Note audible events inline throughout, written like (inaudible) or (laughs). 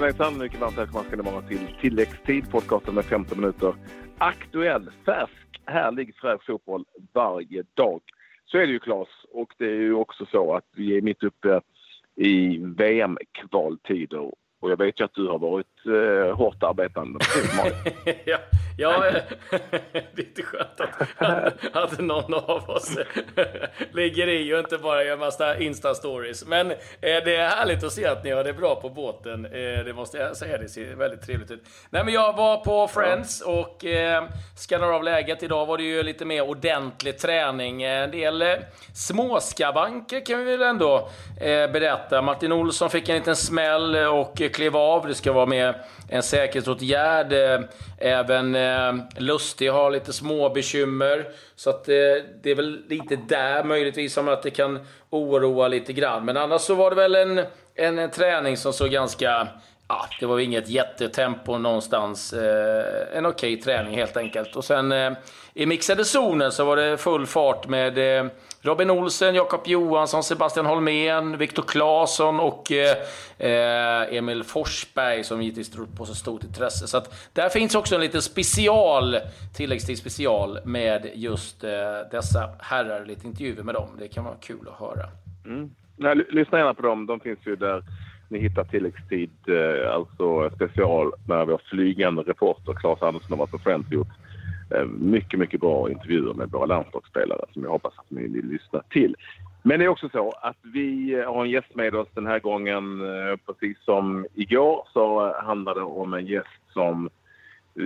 Hejsan hejsan! Mycket varmt välkomna ska ni vara till tilläggstid, podcasten med 15 minuter aktuell, färsk, härlig, fräsch fotboll varje dag. Så är det ju Claes och det är ju också så att vi är mitt uppe i VM-kvaltider och jag vet ju att du har varit eh, hårt arbetande. (laughs) ja, ja (laughs) det är inte skönt att, att någon av oss (laughs) ligger i och inte bara gör massa Insta-stories. Men eh, det är härligt att se att ni har det bra på båten. Eh, det måste jag säga. Det ser väldigt trevligt ut. Nej, men jag var på Friends och eh, skannade av läget. Idag var det ju lite mer ordentlig träning. En del eh, småskavanker kan vi väl ändå eh, berätta. Martin Olsson fick en liten smäll och klev av. Det ska vara med Eh, en säkerhetsåtgärd. Eh, även eh, Lustig har lite små bekymmer. Så att, det är väl lite där möjligtvis som att det kan oroa lite grann. Men annars så var det väl en, en, en träning som såg ganska... Ja, det var inget jättetempo någonstans. Eh, en okej okay träning helt enkelt. Och sen eh, i mixade zonen så var det full fart med eh, Robin Olsen, Jakob Johansson, Sebastian Holmén, Viktor Claesson och eh, eh Emil Forsberg som givetvis drog på så stort intresse. Så att där finns också en liten special, tilläggstid special med just eh, dessa herrar. Lite intervjuer med dem. Det kan vara kul att höra. Mm. Nej, lyssna gärna på dem. De finns ju där ni hittar tilläggstid, eh, alltså special, när vi har flygande reporter. Claes Andersson har varit på Friends gjort Eh, mycket, mycket bra intervjuer med våra landslagsspelare som jag hoppas att ni vill lyssna till. Men det är också så att vi har en gäst med oss den här gången. Eh, precis som igår så handlar det om en gäst som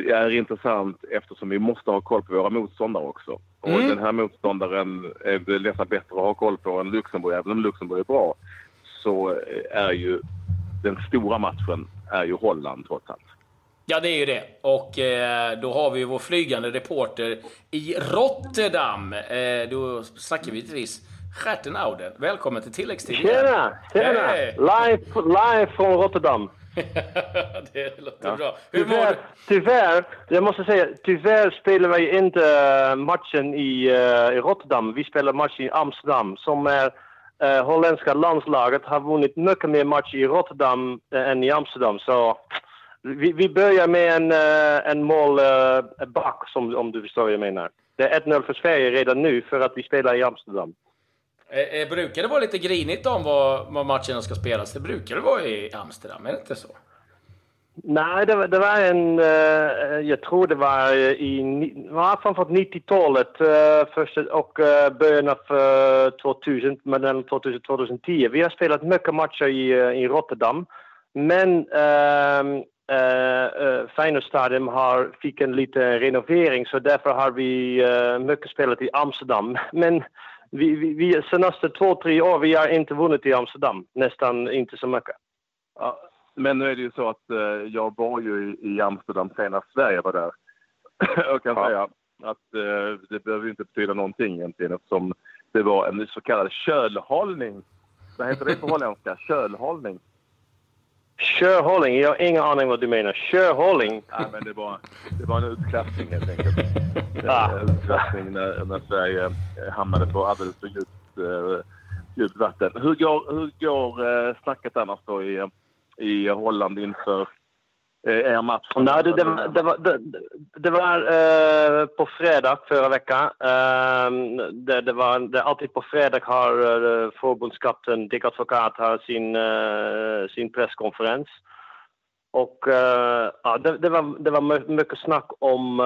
är intressant eftersom vi måste ha koll på våra motståndare också. Mm. Och den här motståndaren är det nästan bättre att ha koll på än Luxemburg. Även om Luxemburg är bra så är ju den stora matchen är ju Holland trots allt. Ja, det är ju det. Och eh, då har vi ju vår flygande reporter i Rotterdam. Eh, då snackar vi givetvis Stjärtenauden. Välkommen till tilläggstid Tjena! Tjena! Hey. Live, live från Rotterdam. (laughs) det låter ja. bra. Hur tyvärr, tyvärr, jag måste säga, tyvärr spelar vi inte eh, matchen i, uh, i Rotterdam. Vi spelar matchen i Amsterdam som är eh, holländska landslaget har vunnit mycket mer matcher i Rotterdam eh, än i Amsterdam. Så vi, vi börjar med en, uh, en målback, eh, uh, som, om du förstår vad jag menar. Det är 1-0 för Sverige redan nu för att vi spelar i Amsterdam. Eh, eh, brukar det vara lite grinigt om var, var matcherna ska spelas? Det brukar det vara i Amsterdam, är det inte så? Nej, det, det var en... Uh, jag tror det var eh, i var framförallt 90-talet uh, eh, och uh, början av 2000, mellan 2000-2010. Vi har spelat mycket matcher i, i Rotterdam. Men ehm, Uh, har, fick en liten renovering så därför har vi uh, mycket spelat i Amsterdam. (laughs) Men vi, vi, vi senaste två, tre år vi har inte vunnit i Amsterdam. Nästan inte så mycket. Men nu är det ju så att uh, jag var ju i, Amsterdam senast Sverige var där. (clears throat) jag kan ja. säga att uh, det behöver inte betyda någonting egentligen eftersom det var en så kallad kölhållning. Vad heter det på holländska? (laughs) Kölhållning. Körhållning? Jag har ingen aning vad du menar. Körhållning? Nej, men det var, det var en utklassning helt enkelt. (laughs) ah. En utklassning när, när Sverige eh, hamnade på alldeles för djupt, uh, djupt vatten. Hur går, hur går uh, snacket annars då i, i Holland inför eh, er match? Nej, det, det, var, det var, det, det var uh, på fredag förra veckan. Uh, det, det, var, det, alltid på fredag har uh, förbundskapten Dick Advokat har sin, uh, sin presskonferens. Och ja, det, det, var, det var mycket snack om,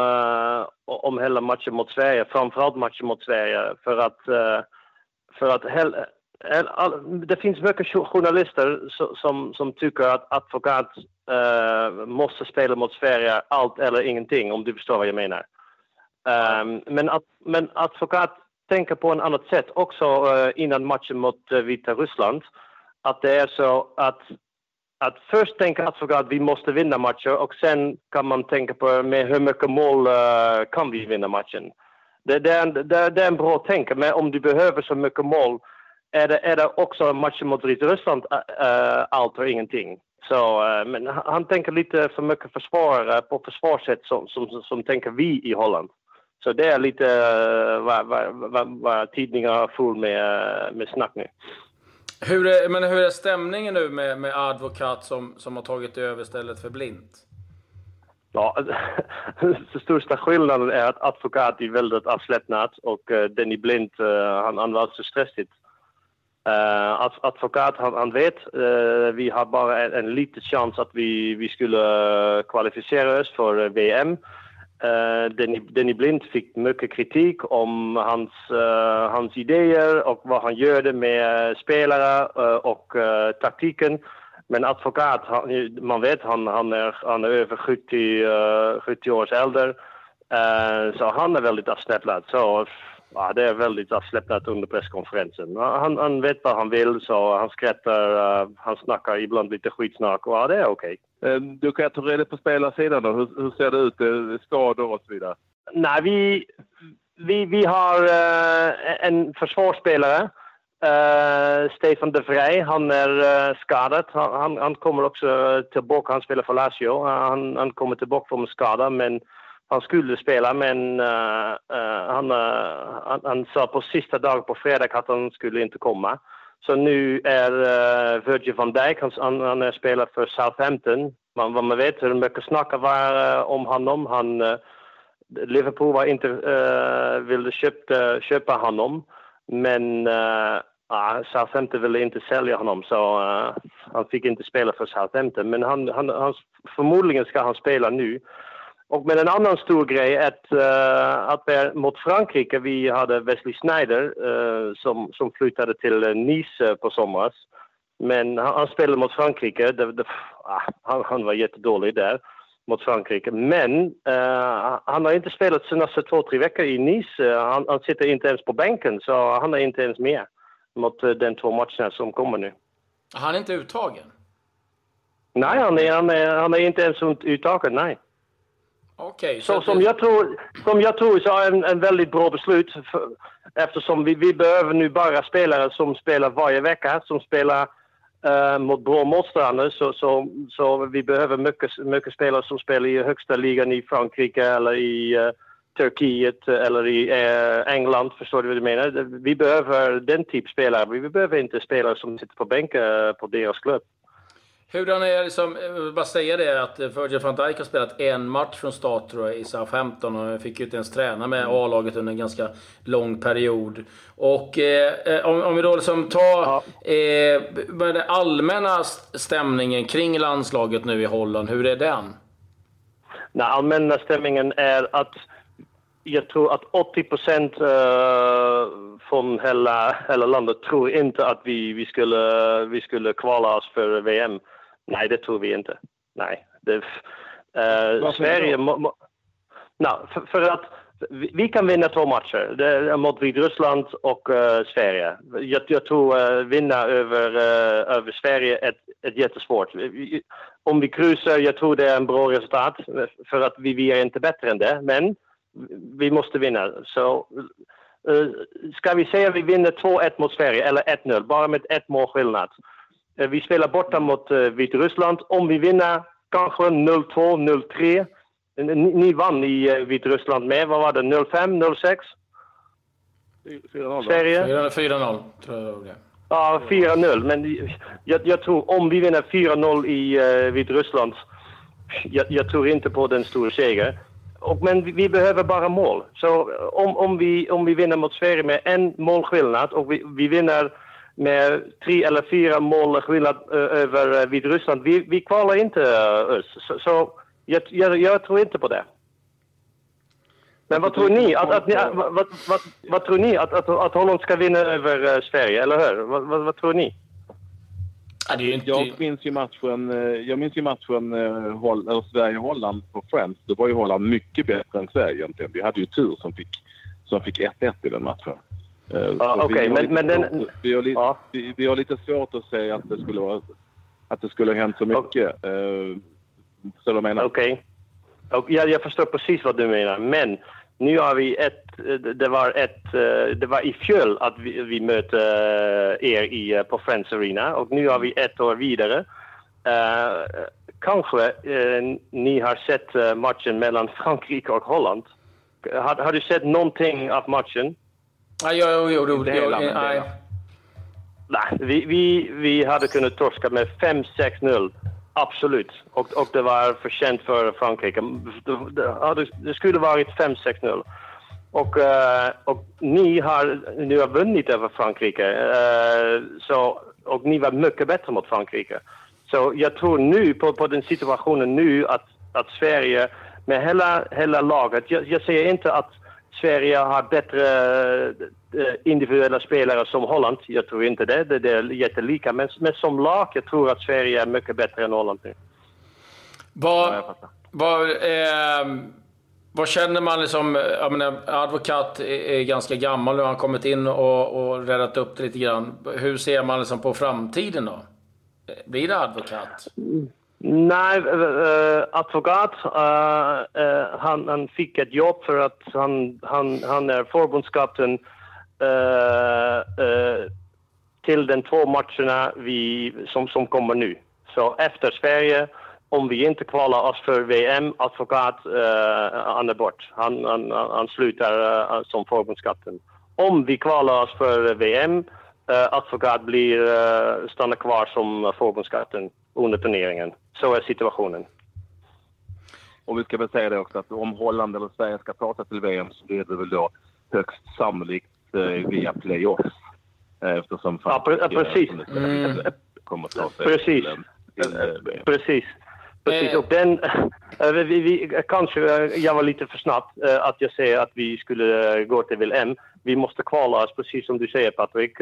om hela matchen mot Sverige, framförallt matchen mot Sverige. För att, för att hel, det finns mycket journalister som, som tycker att advokat uh, måste spela mot Sverige allt eller ingenting, om du förstår vad jag menar. Um, men, att, men advokat tänker på ett annat sätt också uh, innan matchen mot uh, Vita Ryssland. Att det är så att, att först tänker advokat att vi måste vinna matchen och sen kan man tänka på med hur mycket mål kan vi vinna matchen. Det, det, är, det, det är en bra tänk, men om du behöver så mycket mål är det, är det också matchen mot Ryssland uh, allt och ingenting. Så, uh, men han tänker lite för mycket försvar, på försvarssätt som, som, som, tänker vi i Holland. Så det är lite uh, vad, vad, vad, vad tidningar har full med, med snack nu. Hur är, men hur är stämningen nu med, med Advokat som, som har tagit över stället för Blint? Ja, (laughs) den största skillnaden är att Advokat är väldigt avslappnad och Danny Blind, han, han var så stressad. Uh, advokat, han, han vet, uh, vi har bara en, en liten chans att vi, vi skulle kvalificera oss för VM. Uh, Danny, Danny Blind fick mycket kritik om hans, uh, hans idéer och vad han gjorde med spelare uh, och taktiken. Men advokat, han, man vet han, han, är, han är över 70, 70 års äldre. så han är väldigt avslappnad. Så ja, det är väldigt avslappnat under presskonferensen. Han, han vet vad han vill, så han skrattar, han snackar ibland lite skitsnack och ja, det är okej. Okay. Eh, du kan ta reda på spelarsidan då. Hur, hur ser det ut? Eh, skador och så vidare? Nej, vi, vi, vi har en försvarsspelare. Uh, Stefan de Vrij, han är uh, skadad. Han, han, han, kommer också tillbaka. Han spelar för Lazio. Han, han kommer tillbaka från skada, men han skulle spela. Men eh, eh, han, eh, han, han sa på sista dagen på fredag att han skulle inte komma. Så nu är uh, Virgil van Dijk, han, han, han är spelare för Southampton. Man, vad man vet hur mycket snack var uh, om honom. Han, uh, Liverpool var inte, uh, ville köpte, köpa honom. Men uh, Southampton ville inte sälja honom så han fick inte spela för Southampton. Men han, han, han, förmodligen ska han spela nu. Och med en annan stor grej är att, uh, att vi mot Frankrike, vi hade Wesley Sneijder uh, som, som flyttade till Nice på somras. Men han, han spelade mot Frankrike, det, det, ah, han, han, var jättedålig där mot Frankrike. Men uh, han har inte spelat senaste två, tre veckor i Nice. Han, han, sitter inte ens på bänken, så han är inte ens med mot den två matcherna som kommer nu. Han är inte uttagen? Nej, han är, han är, han är inte ens uttagen, nej. Okay, så, så som, jag tror, som jag tror så är en, en väldigt bra beslut för, eftersom vi, vi behöver nu bara spelare som spelar varje vecka, som spelar uh, mot bra motståndare. Så, så, så vi behöver mycket, mycket spelare som spelar i högsta ligan i Frankrike eller i uh, Turkiet eller i uh, England. Förstår du vad jag menar? Vi behöver den typ spelare. Vi behöver inte spelare som sitter på bänken på deras klubb. Hurdan är liksom, jag vill bara säga det att Virgil van Dijk har spelat en match från start tror jag, i Southampton och fick ju inte ens träna med mm. A-laget under en ganska lång period. Och eh, om, om, vi då liksom tar ja. eh, den allmänna stämningen kring landslaget nu i Holland, hur är den? Den allmänna stämningen är att jag tror att 80 procent uh, från hela, hela landet tror inte att vi, vi, skulle, vi skulle kvala oss för VM. Nej, det tror vi inte. Nej. Det, uh, Sverige... Må, no, för, för, att vi, vi, kan vinna två matcher. Det mot Vitryssland och uh, Sverige. Jag, jag tror uh, vinna över, uh, över Sverige är ett jättesvårt. Om vi kryssar, jag tror det är en bra resultat. För att vi, vi är inte bättre än det. Men vi måste vinna. Så ska vi säga att vi vinner 2-1 mot Sverige eller 1-0, bara med ett mål skillnad. Eh, vi spelar borta mot uh, Vitryssland. Om vi vinner kanske 0-2, 0-3. Ni, ni vann i uh, Vitryssland med, vad var det, 0-5, 0-6? 4-0. Sverige? 4-0 tror jag det Ja, 4-0. Men jag, jag, tror om vi vinner 4-0 i uh, Vitryssland, jag, jag, tror inte på den stora seger. Och, men vi, vi, behöver bara mål. Så om, om, vi, om vi vinner mot Sverige med en målskillnad och vi, vi vinner med tre eller fyra mål skillnad uh, över uh, Vitryssland. Vi, vi kvalar inte uh, oss. Så, så jag, jag, jag, tror inte på det. Men vad tror ni? Att, att, att vad, vad, vad, tror ni? Att, att, att Holland ska vinna över uh, Sverige, eller hur? Vad, vad, vad tror ni? Ja, inte... Jag minns ju matchen, jag minns ju matchen uh, Sverige-Holland på Friends. Då var ju Holland mycket bättre än Sverige egentligen. Vi hade ju tur som fick, som fick 1-1 i den matchen. Ja, okay, men, men den... vi, har lite, ja. vi, vi, har lite svårt att säga att det skulle, vara, att det skulle ha hänt så mycket. Okay. Uh, så du menar? Okej. Okay. Ja, jag förstår precis vad du menar. Men nu har vi ett... Det var, ett, det var i fjol att vi, vi mötte er i, på Friends Arena och nu har vi ett år vidare. Uh, kanske uh, ni har sett matchen mellan (laughs) Frankrike och Holland. Har, har du sett någonting av matchen? Jag, jag, jag, nej. Nej, vi, vi, vi hade kunnat torska med 5-6-0. Absolut. Och, och det var förtjänt för Frankrike. Det, det, det skulle varit 5-6-0. Och, eh, och ni har ni har vunnit över Frankrike. Eh, så, och ni var mycket bättre mot Frankrike. Så jag tror nu på, på den situationen nu att, att Sverige med hela, hela laget. Jag, jag säger inte att Sverige har bättre uh, individuella spelare som Holland. Jag tror inte det. Det, det är jättelika. Men, men som lag, jag tror att Sverige är mycket bättre än Holland nu. Vad, vad, eh, vad känner man liksom? Jag menar, advokat är ganska gammal nu. Han har kommit in och, och räddat upp det lite grann. Hur ser man liksom på framtiden då? Blir det advokat? Nej, äh, advokat. Äh, äh, han, han, fick ett jobb för att han, han, han är förbundskapten till de två matcherna vi, som, som kommer nu. Så efter Sverige om vi inte kvalar oss för VM, advokat, han är bort. Han, han, han slutar som förbundskapten. Om vi kvalar oss för VM, uh, advokat blir, stannar kvar som förbundskapten under turneringen. Så är situationen. Och vi ska väl säga det också att om Holland eller Sverige ska ta sig till VM så blir det väl då högst sannolikt via playoffs. Eftersom ja, precis. Mm. kommer ta sig precis. till, till Precis. Precis, och den, (laughs) vi, vi, kanske jag var lite för snabb att jag säger att vi skulle gå till VM. Vi måste kvala oss, precis som du säger Patrik.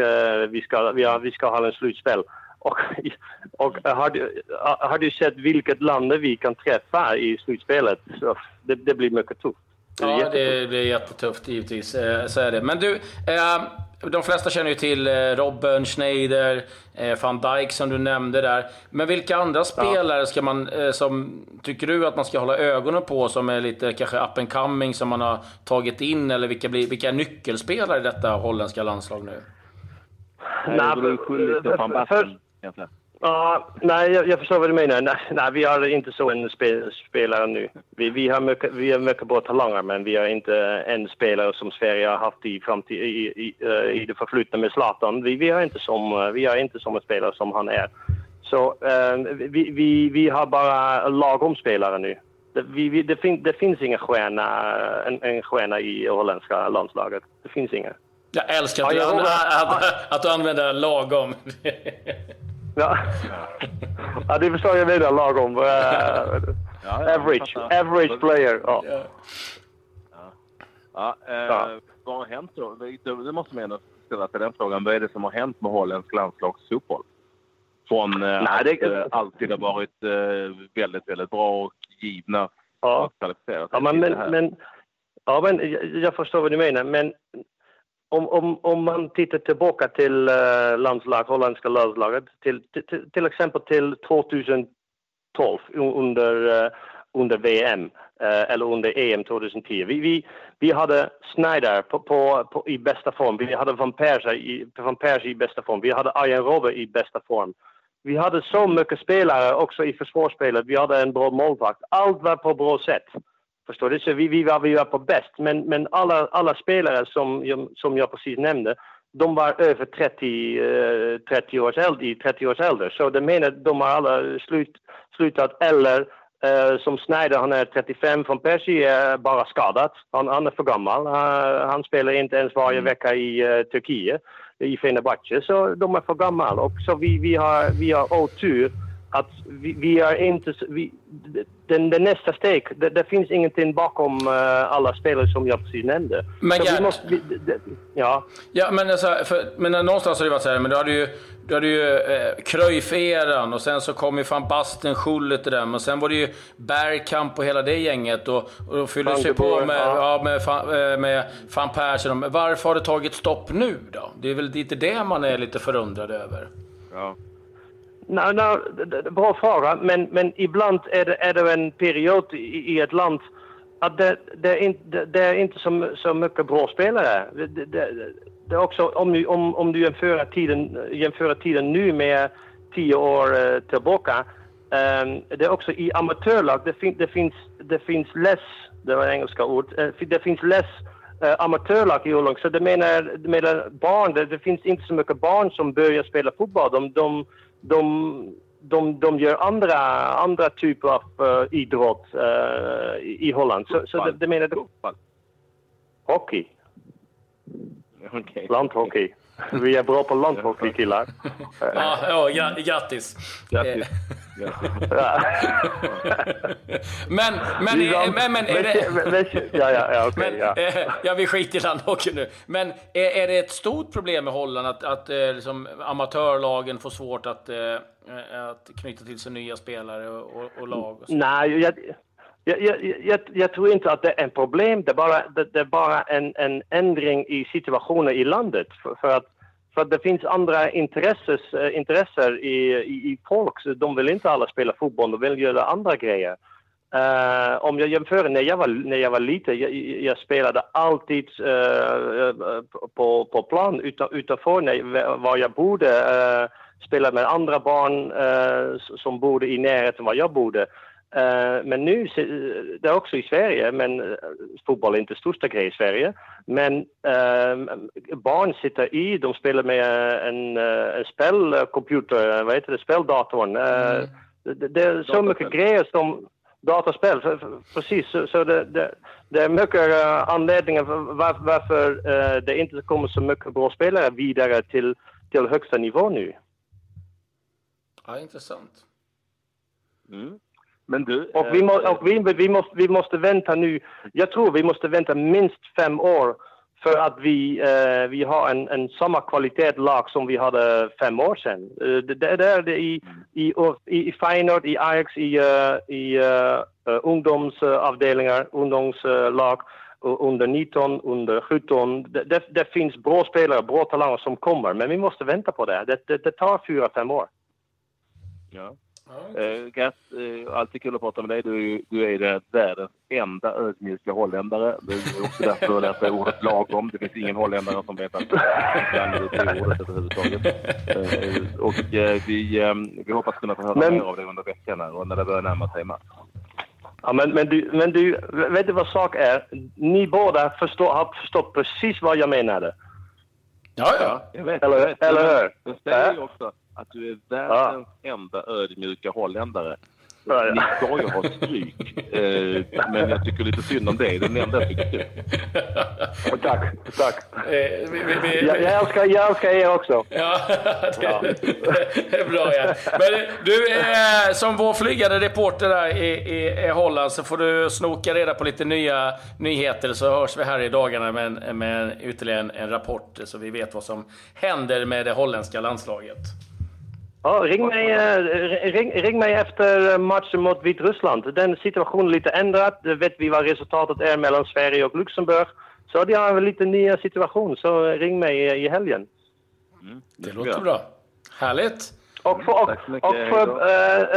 Vi ska, vi, har, vi ska ha en slutspel. Och, (laughs) och har, du, har du sett vilket land vi kan träffa i slutspelet? Så det, det blir mycket tufft. Det ja, det blir jättetufft givetvis. Så är det. Men du, de flesta känner ju till eh, Robben, Schneider, eh, van Dijk som du nämnde där. Men vilka andra spelare ska man, eh, som tycker du att man ska hålla ögonen på som är lite kanske up and coming som man har tagit in? Eller vilka, blir, vilka är nyckelspelare i detta holländska landslag nu? Nej, det är van Basten. Ja, nej, jag, jag, förstår vad du menar. Nej, nej, vi har inte så en spel, spelare nu. Vi, vi, har mycket, vi har mycket bra talanger, men vi har inte en spelare som Sverige har haft i, framtid, i, i, i det förflutna med Zlatan. Vi, vi, har inte som, vi har inte som en spelare som han är. Så uh, vi, vi, vi har bara lagom spelare nu. Det, vi, det, fin, det finns ingen stjärna, en, en stjärna i holländska landslaget. Det finns ingen. Jag älskar att, ja, du, att, att, att du använder lagom. (laughs) Ja. ja, det förstår jag menar lagom. Uh, ja, average, average player. Ja. Ja. Ja, eh, ja. Vad har hänt då? Det måste man ändå ställa till den frågan. Vad är det som har hänt med holländsk landslagsfotboll? Från eh, Nej, det... att eh, alltid har varit eh, väldigt, väldigt bra och givna ja. Ja, men, men, men, ja, men jag, jag förstår vad du menar. Men om, om, om man tittar tillbaka till uh, landslag, holländska landslaget, till, till, till exempel till 2012 under, uh, under VM uh, eh, eller under EM 2010. Vi, vi, vi hade Snyder på, på, på, i bästa form, vi hade Van Persie i, Van Persie i bästa form, vi hade Arjen Robben i bästa form. Vi hade så mycket spelare också i försvarsspelet, vi hade en bra målvakt. Allt var på bra sätt. Förstår du? Så vi, vi, var, vi var på bäst. Men, men alla, alla spelare som, som jag precis nämnde, de var över 30, eh, 30 års äldre, 30 års äldre. Så det menar de har alla slut, slutat eller eh, som Snyder, han är 35, från Persie är bara skadad. Han, han är för gammal. Han, han spelar inte ens varje mm. vecka i uh, Turkiet, i Fenerbahce. Så de är för gamla. Och så vi, vi har, vi har otur att vi, vi är inte... Vi, den, den nästa steg, det, det, finns ingenting bakom uh, alla spelare som jag precis nämnde. Men, så vi måste, vi, det, ja. ja, men, alltså, för, men någonstans har det varit så här, men du hade ju, du hade ju eh, Cruyff-eran och sen så kom ju van Basten, Schullet och dem och sen var det ju Bergkamp och hela det gänget och, och då fylldes ju på med, ja. ja med, eh, med van Persson. Varför har det tagit stopp nu då? Det är väl lite det man är lite förundrad över. Ja. No, no, bra fråga, men, men ibland är det, är det en period i, i ett land att det, det, är inte, det är inte så, så mycket bra spelare. Det, det, det är också, om, om, om du jämför tiden, jämför tiden nu med tio år eh, tillbaka, um, det är också i amatörlag, det, fin, det, finns, det finns less, det var engelska ord, eh, det finns less uh, amatörlag i Ullång. Så det menar, det menar barn, det, det, finns inte så mycket barn som börjar spela fotboll. De, de, de, de, de gör andra, andra typer av uh, idrott uh, i, i Holland. Så, så det, det menar... Hockey. Okay. Landhockey. Vi är bra på landhockey, killar. (laughs) Ja, ja grattis. Grattis. (laughs) men, men, men, men, är det... Ja, ja, ja, okay, men, ja. ja, vi skiter i landhockey nu. Men är, är det ett stort problem i Holland att, att liksom, amatörlagen får svårt att, att knyta till sig nya spelare och, och, och lag? Och Nej, jag, jag, jag, jag, tror inte att det är ett problem. Det är bara, det, det är bara en, en, ändring i situationen i landet. För, för, att, för att det finns andra intresses, äh, intresser i, i, i folk. De vill inte alla spela fotboll, de vill göra andra grejer. Uh, om jag jämför när jag var, när jag var liten, jag, jag spelade alltid uh, på, på plan utan, utanför när, var jag bodde. Uh, spelade med andra barn som bodde i närheten var jag bodde. Uh, men nu, det är också i Sverige, men uh, fotboll är inte största grej i Sverige. Men uh, barn sitter i, de spelar med en, en spelcomputer, vad heter det, speldatorn. Mm. Det, det, är så mycket grejer som dataspel, precis. Så, så det, det, det, är mycket anledningar var, varför det inte kommer så mycket bra spelare vidare till, till högsta nivå nu. Ja, intressant. Mm. Men du, och vi, må, och vi, vi, måste, vi måste vänta nu. Jag tror vi måste vänta minst fem år för att vi, uh, vi har en, en samma kvalitet lag som vi hade fem år sedan. Uh, det, det är det i, i, i, i Feyenoord, i Ajax, i, uh, i ungdomsavdelningar, ungdomslag under 19, under 17. Det, det, det, finns bra spelare, bra talanger som kommer, men vi måste vänta på det. Det, det, det tar fyra, fem år. Ja. Uh, Gert, uh, alltid kul att prata med dig. Du, du är det världens enda ödmjuka holländare. Det är också därför lärt dig ordet lagom. Det finns ingen holländare som vet att du använder det ordet överhuvudtaget. Uh, och vi, um, vi hoppas kunna få höra men, mer av dig under veckan här och när det börjar närma sig match. Ja, men, men, du, men du, vet du vad sak är? Ni båda förstår, har förstått precis vad jag menade. Ja, ja. Jag vet. Eller, jag vet. eller hur? Jag säger ju också att du är världens ja. enda ödmjuka holländare. Ja, ja. Ni ska ju ha stryk, eh, men jag tycker lite synd om dig. Det är den enda jag tycker synd. Tack, tack. Eh, vi, vi, vi, jag, jag, älskar, jag älskar er också. Ja, det, (laughs) ja. det är bra. Ja. Men du, eh, som vår flygande reporter där i, i, i, Holland så får du snoka reda på lite nya nyheter så hörs vi här i dagarna med, en, med ytterligare en, en rapport så vi vet vad som händer med det holländska landslaget. Ja, ring, mig, eh, ring, ring mig efter matchen mot Vitryssland. Den situationen är lite ändrad. Vet vi vad resultatet är mellan Sverige och Luxemburg. Så det är en lite ny situation, så ring mig i helgen. Mm, det, det låter bra. Härligt! Och, för, och, och för,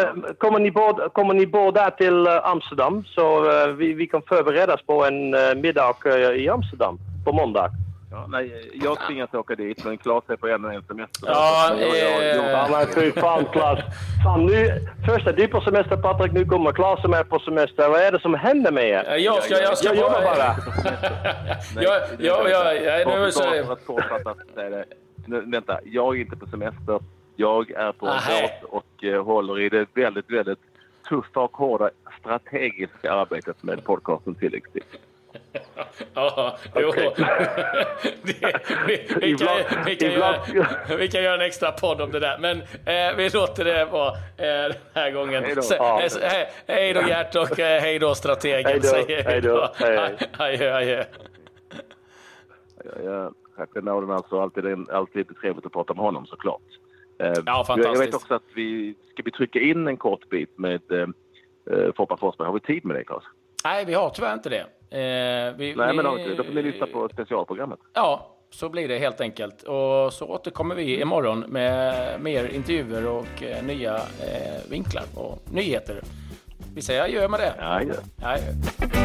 äh, kommer, ni båda, kommer ni båda till Amsterdam så äh, vi, vi kan förbereda oss på en äh, middag i Amsterdam på måndag. Ja, nej, jag tvingas åka dit, men Claes är på ännu en semester. Ja, eh... ja men fy fan Claes. Fan, nu, först är du på semester Patrik, nu kommer Claes som är på semester. Vad är det som händer med er? Jag ska, jag ska jag jobbar bara. (laughs) Nej, ja, ja, ja, ja, nu så... Vänta, jag är inte på semester. Jag är på en båt och uh, håller i det väldigt, väldigt tuffa och hårda strategiska arbetet med podcasten Tilläggstid. Ja, jo. vi, (laughs) vi, kan, vi, kan göra, vi kan göra en extra podd om det där. Men eh, vi låter det vara eh, den här gången. Hej då, ja. eh, hej då Gert och eh, hej då strategen. Hej då. Hej då. Adjö, adjö. Ja, Jacques Nauden alltså. Alltid, alltid trevligt att prata med honom såklart. Eh, ja, fantastiskt. Jag vet också att vi ska vi trycka in en kort bit med eh Foppa Forsberg. Har vi tid med det, Claes? Nej, vi har tyvärr inte det. Eh, vi, Nej, men då, då får ni lyssna på specialprogrammet. Ja, så blir det helt enkelt. Och så återkommer vi imorgon med mer intervjuer och eh, nya eh, vinklar och nyheter. Vi säger adjö med det. Ja, adjö. adjö.